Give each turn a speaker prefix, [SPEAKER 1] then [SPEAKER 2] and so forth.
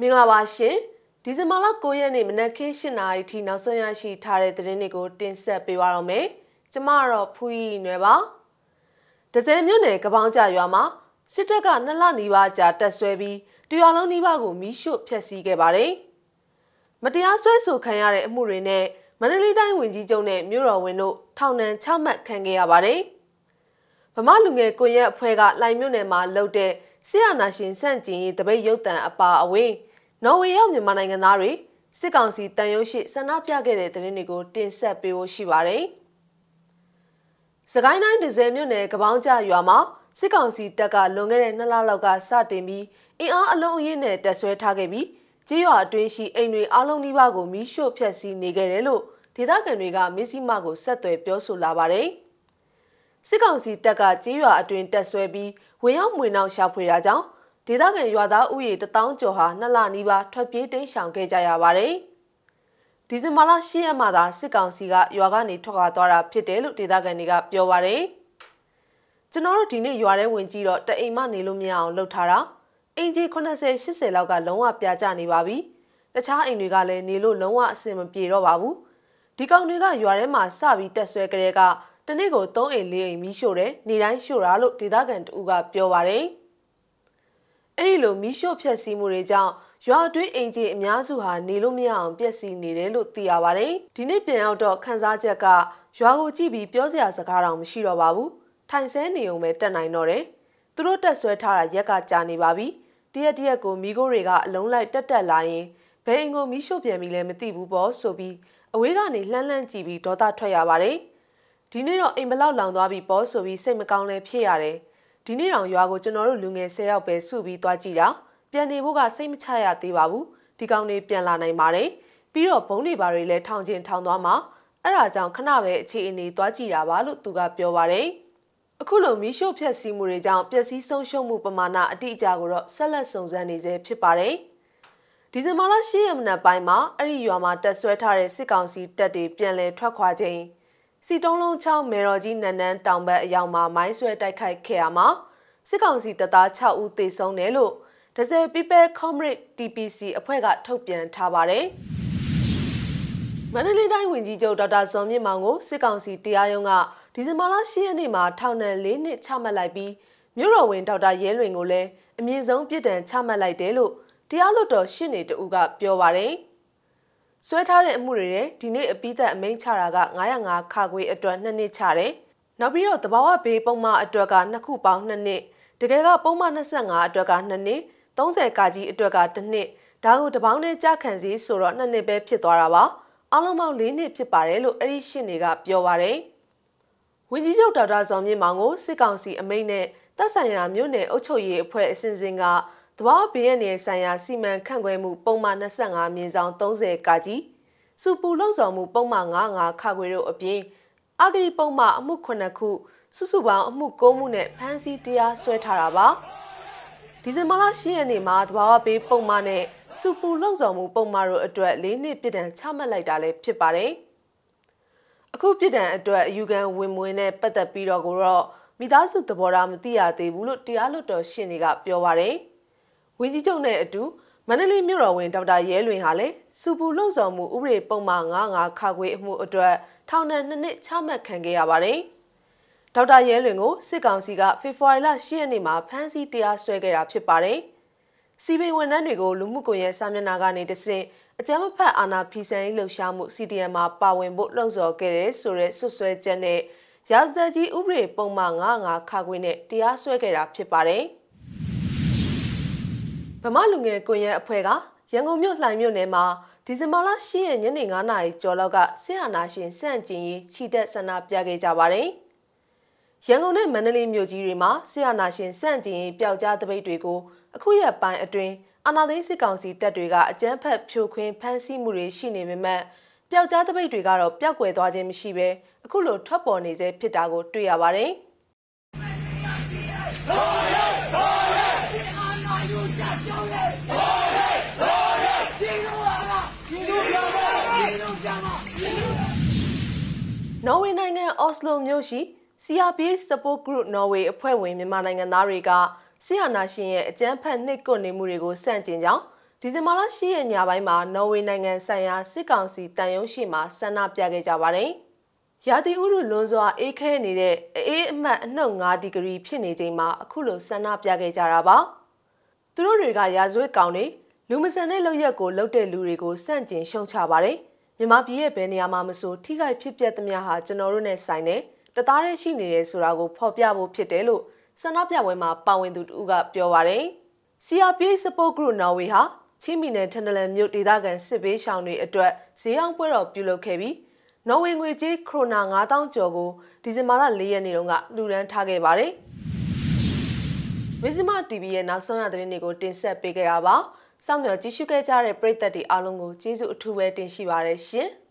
[SPEAKER 1] မင်္ဂလာပါရှင်ဒီဇင်ဘာလ9ရက်နေ့မနက်ခင်း7:00နာရီထိနောက်ဆုံးရရှိထားတဲ့သတင်းတွေကိုတင်ဆက်ပေးပါရမယ်ကျမကတော့ဖူးရီနွယ်ပါဒဇယ်မြို့နယ်ကပောင်းကြရွာမှာစစ်တပ်ကနှစ်လနီးပါးကြာတက်ဆွဲပြီးတရွာလုံးနီးပါးကိုမီးရှို့ဖျက်ဆီးခဲ့ပါတယ်မတရားဆွဲဆိုခံရတဲ့အမှုတွေနဲ့မန္တလေးတိုင်းဝန်ကြီးချုပ်နဲ့မြို့တော်ဝန်တို့ထောင်ဒဏ်6မှတ်ခံခဲ့ရပါတယ်ဗမာလူငယ်ကွန်ရက်အဖွဲ့ကလိုင်မြို့နယ်မှာလှုပ်တဲ့ဆရာနာရှင်စန့်ကျင်ရေးတပိတ်ရုပ်တံအပါအဝင် နော်ဝေရောက်မြန်မာနိုင်ငံသားတွေစစ်ကောင်စီတန်ရုံးရှိဆန္ဒပြခဲ့တဲ့သတင်းတွေကိုတင်ဆက်ပေးဖို့ရှိပါတယ်။စကိုင်းတိုင်းဒဇယ်မြို့နယ်ကပောင်းကျရွာမှာစစ်ကောင်စီတပ်ကလွန်ခဲ့တဲ့နှစ်လလောက်ကစတင်ပြီးအင်အားအလုံးအရင်းနဲ့တက်ဆွဲထားခဲ့ပြီးကြေးရွာအတွင်းရှိအိမ်တွေအလုံးနီးပါးကိုမီးရှို့ဖျက်ဆီးနေခဲ့တယ်လို့ဒေသခံတွေကမစ္စည်းမကိုဆက်သွယ်ပြောဆိုလာပါတယ်။စစ်ကောင်စီတပ်ကကြေးရွာအတွင်းတက်ဆွဲပြီးဝင်ရောက်မွေနှောက်ရှာဖွေတာကြောင့် ဒေသခံရွာသားဥယေတထောင်ကျော်ဟာနှစ်လနီးပါးထွက်ပြေးတိမ်းရှောင်ခဲ့ကြရပါတယ်။ဒီဇင်ဘာလ10ရက်မှာသာစစ်ကောင်စီကရွာကနေထွက်ခွာသွားတာဖြစ်တယ်လို့ဒေသခံတွေကပြောပါတယ်။ကျွန်တော်တို့ဒီနေ့ရွာထဲဝင်ကြည့်တော့တအိမ်မနေလို့မရအောင်လှုပ်ထားတာအင်ဂျီ80 80လောက်ကလုံးဝပြာကျနေပါပြီ။တခြားအိမ်တွေကလည်းနေလို့လုံးဝအဆင်မပြေတော့ပါဘူး။ဒီကောင်တွေကရွာထဲမှာစပြီးတက်ဆွဲကြတဲ့ကတနေ့ကို3အိမ်4အိမ်မီးရှို့တယ်နေတိုင်းရှို့တာလို့ဒေသခံတူကပြောပါတယ်။ အဲ့ဒီလိုမီးရှို့ဖျက်ဆီးမှုတွေကြောင့်ရွာအတွင်းအိမ်ကြီးအများစုဟာနေလို့မရအောင်ပျက်စီးနေတယ်လို့သိရပါတယ်။ဒီနေ့ပြန်ရောက်တော့ခန်းစားချက်ကရွာကိုကြည့်ပြီးပြောစရာစကားတော့မရှိတော့ပါဘူး။ထိုင်ဆဲနေုံပဲတက်နိုင်တော့တယ်။သူတို့တက်ဆွဲထားတာရက်ကကြာနေပါပြီ။တရက်တရက်ကိုမိခိုးတွေကအလုံးလိုက်တက်တက်လာရင်ဘယ်အိမ်ကိုမီးရှို့ပြန်ပြီလဲမသိဘူးပေါ့ဆိုပြီးအဝေးကနေလှမ်းလှမ်းကြည့်ပြီးဒေါသထွက်ရပါတယ်။ဒီနေ့တော့အိမ်ဘလောက်လောင်သွားပြီပေါ့ဆိုပြီးစိတ်မကောင်းလဲဖြစ်ရတယ်။ ဒီနေ့တောင်ရွာကိုကျွန်တော်တို့လူငယ်၁၀ယောက်ပဲစုပြီးသွားကြည့်တာပြန်နေဖို့ကစိတ်မချရသေးပါဘူးဒီကောင်တွေပြန်လာနိုင်ပါတယ်ပြီးတော့ဘုံတွေဘာတွေလည်းထောင်ချင်းထောင်သွားမှာအဲ့ဒါကြောင့်ခဏပဲအခြေအနေသွားကြည့်တာပါလို့သူကပြောပါတယ်အခုလိုမီးရှို့ဖျက်ဆီးမှုတွေကြောင့်ပျက်စီးဆုံးရှုံးမှုပမာဏအတိအကျကိုတော့ဆက်လက်စုံစမ်းနေစေဖြစ်ပါတယ်ဒီဇင်ဘာလ10ရက်နေ့ပိုင်းမှာအဲ့ဒီရွာမှာတက်ဆွဲထားတဲ့စစ်ကောင်စီတပ်တွေပြန်လည်ထွက်ခွာခြင်း စီတုံးလုံးချောင်းမေတော်ကြီးနန်းနန်းတောင်ဘက်အရောက်မှာမိုင်းဆွဲတိုက်ခိုက်ခဲ့ရမှာစစ်ကောင်စီတပ်သား6ဦးသေဆုံးတယ်လို့ဒဇယ် People Comrade TPC အဖွဲ့ကထုတ်ပြန်ထားပါတယ်။မန္တလေးတိုင်းဝန်ကြီးချုပ်ဒေါက်တာဇော်မြင့်မောင်ကိုစစ်ကောင်စီတရားရုံးကဒီဇင်ဘာလ10ရက်နေ့မှာထောင်ဒဏ်၄နှစ်ချမှတ်လိုက်ပြီးမြို့တော်ဝင်ဒေါက်တာရဲလွင်ကိုလည်းအမြင့်ဆုံးပြစ်ဒဏ်ချမှတ်လိုက်တယ်လို့တရားလွှတ်တော်ရှင်းနေတူကပြောပါတယ်။ ဆွဲထားတဲ့အမှုတွေနဲ့ဒီနေ့အပိသက်အမိန့်ချတာက905ခါခွေအတွက်2နှစ်ချတယ်။နောက်ပြီးတော့တဘာဝဘေးပုံမှန်အတွက်က2ခုပေါင်း2နှစ်တကယ်ကပုံမှန်25အတွက်က2နှစ်30ကာကြီးအတွက်က1နှစ်ဒါကိုတပေါင်းနဲ့ကြခံစီဆိုတော့2နှစ်ပဲဖြစ်သွားတာပါ။အလုံးပေါင်း4နှစ်ဖြစ်ပါတယ်လို့အဲ့ဒီရှင်းတွေကပြောပါတယ်။ဝင်းကြီးချုပ်ဒေါက်တာဇော်မြင့်မောင်ကိုစစ်ကောင်စီအမိန့်နဲ့တပ်ဆိုင်ရာမြို့နယ်အုပ်ချုပ်ရေးအဖွဲ့အစဉ်စဉ်က သဘာဝဘေးရန်နယ်ဆိုင်ရာစီမံခန့်ခွဲမှုပုံမှန်25မြင်းဆောင်30ကကြီးစူပူလုံဆောင်မှုပုံမှန်95ခခွေတို့အပြင်အဂရိပုံမှန်အမှု9ခုစုစုပေါင်းအမှု9မှုနဲ့ဖမ်းဆီးတရားစွဲထားတာပါဒီဇင်ဘာလ10ရက်နေ့မှာသဘာဝဘေးပုံမှန်နဲ့စူပူလုံဆောင်မှုပုံမှန်တို့အတွက်၄နှစ်ပြစ်ဒဏ်ချမှတ်လိုက်တာလည်းဖြစ်ပါတယ်အခုပြစ်ဒဏ်အတွက်အယူခံဝင်မွေးနဲ့ပတ်သက်ပြီးတော့ကိုတော့မိသားစုသဘောထားမသိရသေးဘူးလို့တရားလွှတ်တော်ရှင်းတွေကပြောပါတယ်။ ဝင်းကြီးချုပ်နဲ့အတူမန္တလေးမြို့တော်ဝင်ဒေါက်တာရဲလွင်ဟာလည်းစူပူလုံဆောင်မှုဥပဒေပုံမှန်95ခါခွေအမှုအတွက်ထောင်ဒဏ်2နှစ်ချမှတ်ခံခဲ့ရပါတယ်။ဒေါက်တာရဲလွင်ကိုစစ်ကောင်စီကဖေဖော်ဝါရီလ10ရက်နေ့မှာဖမ်းဆီးတရားစွဲခဲ့တာဖြစ်ပါတယ်။စီပင်ဝန်ထမ်းတွေကိုလူမှုကွန်ရက်စာမျက်နှာကနေတဆင့်အကြမ်းဖက်အာဏာဖီဆန်ရေးလှုပ်ရှားမှု CDM မှာပါဝင်ဖို့လှုံ့ဆော်ခဲ့တဲ့ဆိုတဲ့ဆွဆွဲချက်နဲ့ရာဇသက်ကြီးဥပဒေပုံမှန်95ခါခွေနဲ့တရားစွဲခဲ့တာဖြစ်ပါတယ်။ ဗမာလူငယ်ကွန်ရက်အဖွဲ့ကရန်ကုန်မြို့လှိုင်မြို့နယ်မှာဒီဇင်ဘာလ10ရက်ညနေ9နာရီကျော်လောက်ကဆင်အာနာရှင်စန့်ကျင်ရေးခြိတက်ဆန္ဒပြခဲ့ကြပါတယ်။ရန်ကုန်နဲ့မန္တလေးမြို့ကြီးတွေမှာဆင်အာနာရှင်စန့်ကျင်ရေးပျောက်ကြားတပိတ်တွေကိုအခုရက်ပိုင်းအတွင်းအာဏာသိမ်းစစ်ကောင်စီတပ်တွေကအကြမ်းဖက်ဖြိုခွင်းဖမ်းဆီးမှုတွေရှိနေပေမဲ့ပျောက်ကြားတပိတ်တွေကတော့ပျောက်ကွယ်သွားခြင်းမရှိဘဲအခုလိုထွက်ပေါ်နေစေဖြစ်တာကိုတွေ့ရပါတယ်။ နော်ဝေနိုင်ငံအော်စလိုမြို့ရှိ CRPH Support Group Norway အဖွဲ့ဝင်မြန်မာနိုင်ငံသားတွေကဆီယနာရှင်ရဲ့အကြမ်းဖက်နှိပ်ကွပ်နေမှုတွေကိုစန့်ကျင်ကြောင်းဒီဇင်ဘာလ10ရက်ညပိုင်းမှာနော်ဝေနိုင်ငံဆိုင်ရာစစ်ကောင်စီတန်ယုံရှိမှဆန္ဒပြခဲ့ကြပါတယ်။ရာသီဥတုလွန်စွာအေးခဲနေတဲ့အေးအမှတ်အနှုတ်5ဒီဂရီဖြစ်နေချိန်မှာအခုလိုဆန္ဒပြခဲ့ကြတာပါ။သူတို့တွေကရာဇဝတ်ကောင်တွေလူမဆန်တဲ့လုပ်ရက်ကိုလုပ်တဲ့လူတွေကိုစန့်ကျင်ရှုံချပါတယ်။ မြန်မာပြည်ရဲ့ဘယ်နေရာမှာမဆိုထိခိုက်ဖြစ်ပျက်သမျှဟာကျွန်တော်တို့နဲ့ဆိုင်တယ်တသားတည်းရှိနေတယ်ဆိုတာကိုဖော်ပြဖို့ဖြစ်တယ်လို့ဆန္ဒပြပွဲမှာပါဝင်သူတူကပြောပါတယ်။ CRPH Support Group Norway ဟာချင်းမီနယ်ထန်ဒလန်မြို့ဒေသခံစစ်ဘေးရှောင်တွေအတွက်ဈေးအောင်ပွဲတော်ပြုလုပ်ခဲ့ပြီးနော်ဝေငွေကြေးခရိုနာ9000ကျော်ကိုဒီဇင်ဘာလ4ရက်နေ့တုန်းကလှူဒန်းထားခဲ့ပါတယ်။မဇ္ဈိမ TV ရဲ့နောက်ဆုံးရသတင်းတွေကိုတင်ဆက်ပေးခဲ့တာပါ။ စောင့်မျှော်ကြည့်ရှုခဲ့ကြတဲ့ပရိသတ်တွေအားလုံးကိုကျေးဇူးအထူးပဲတင်ရှိပါရရှင်။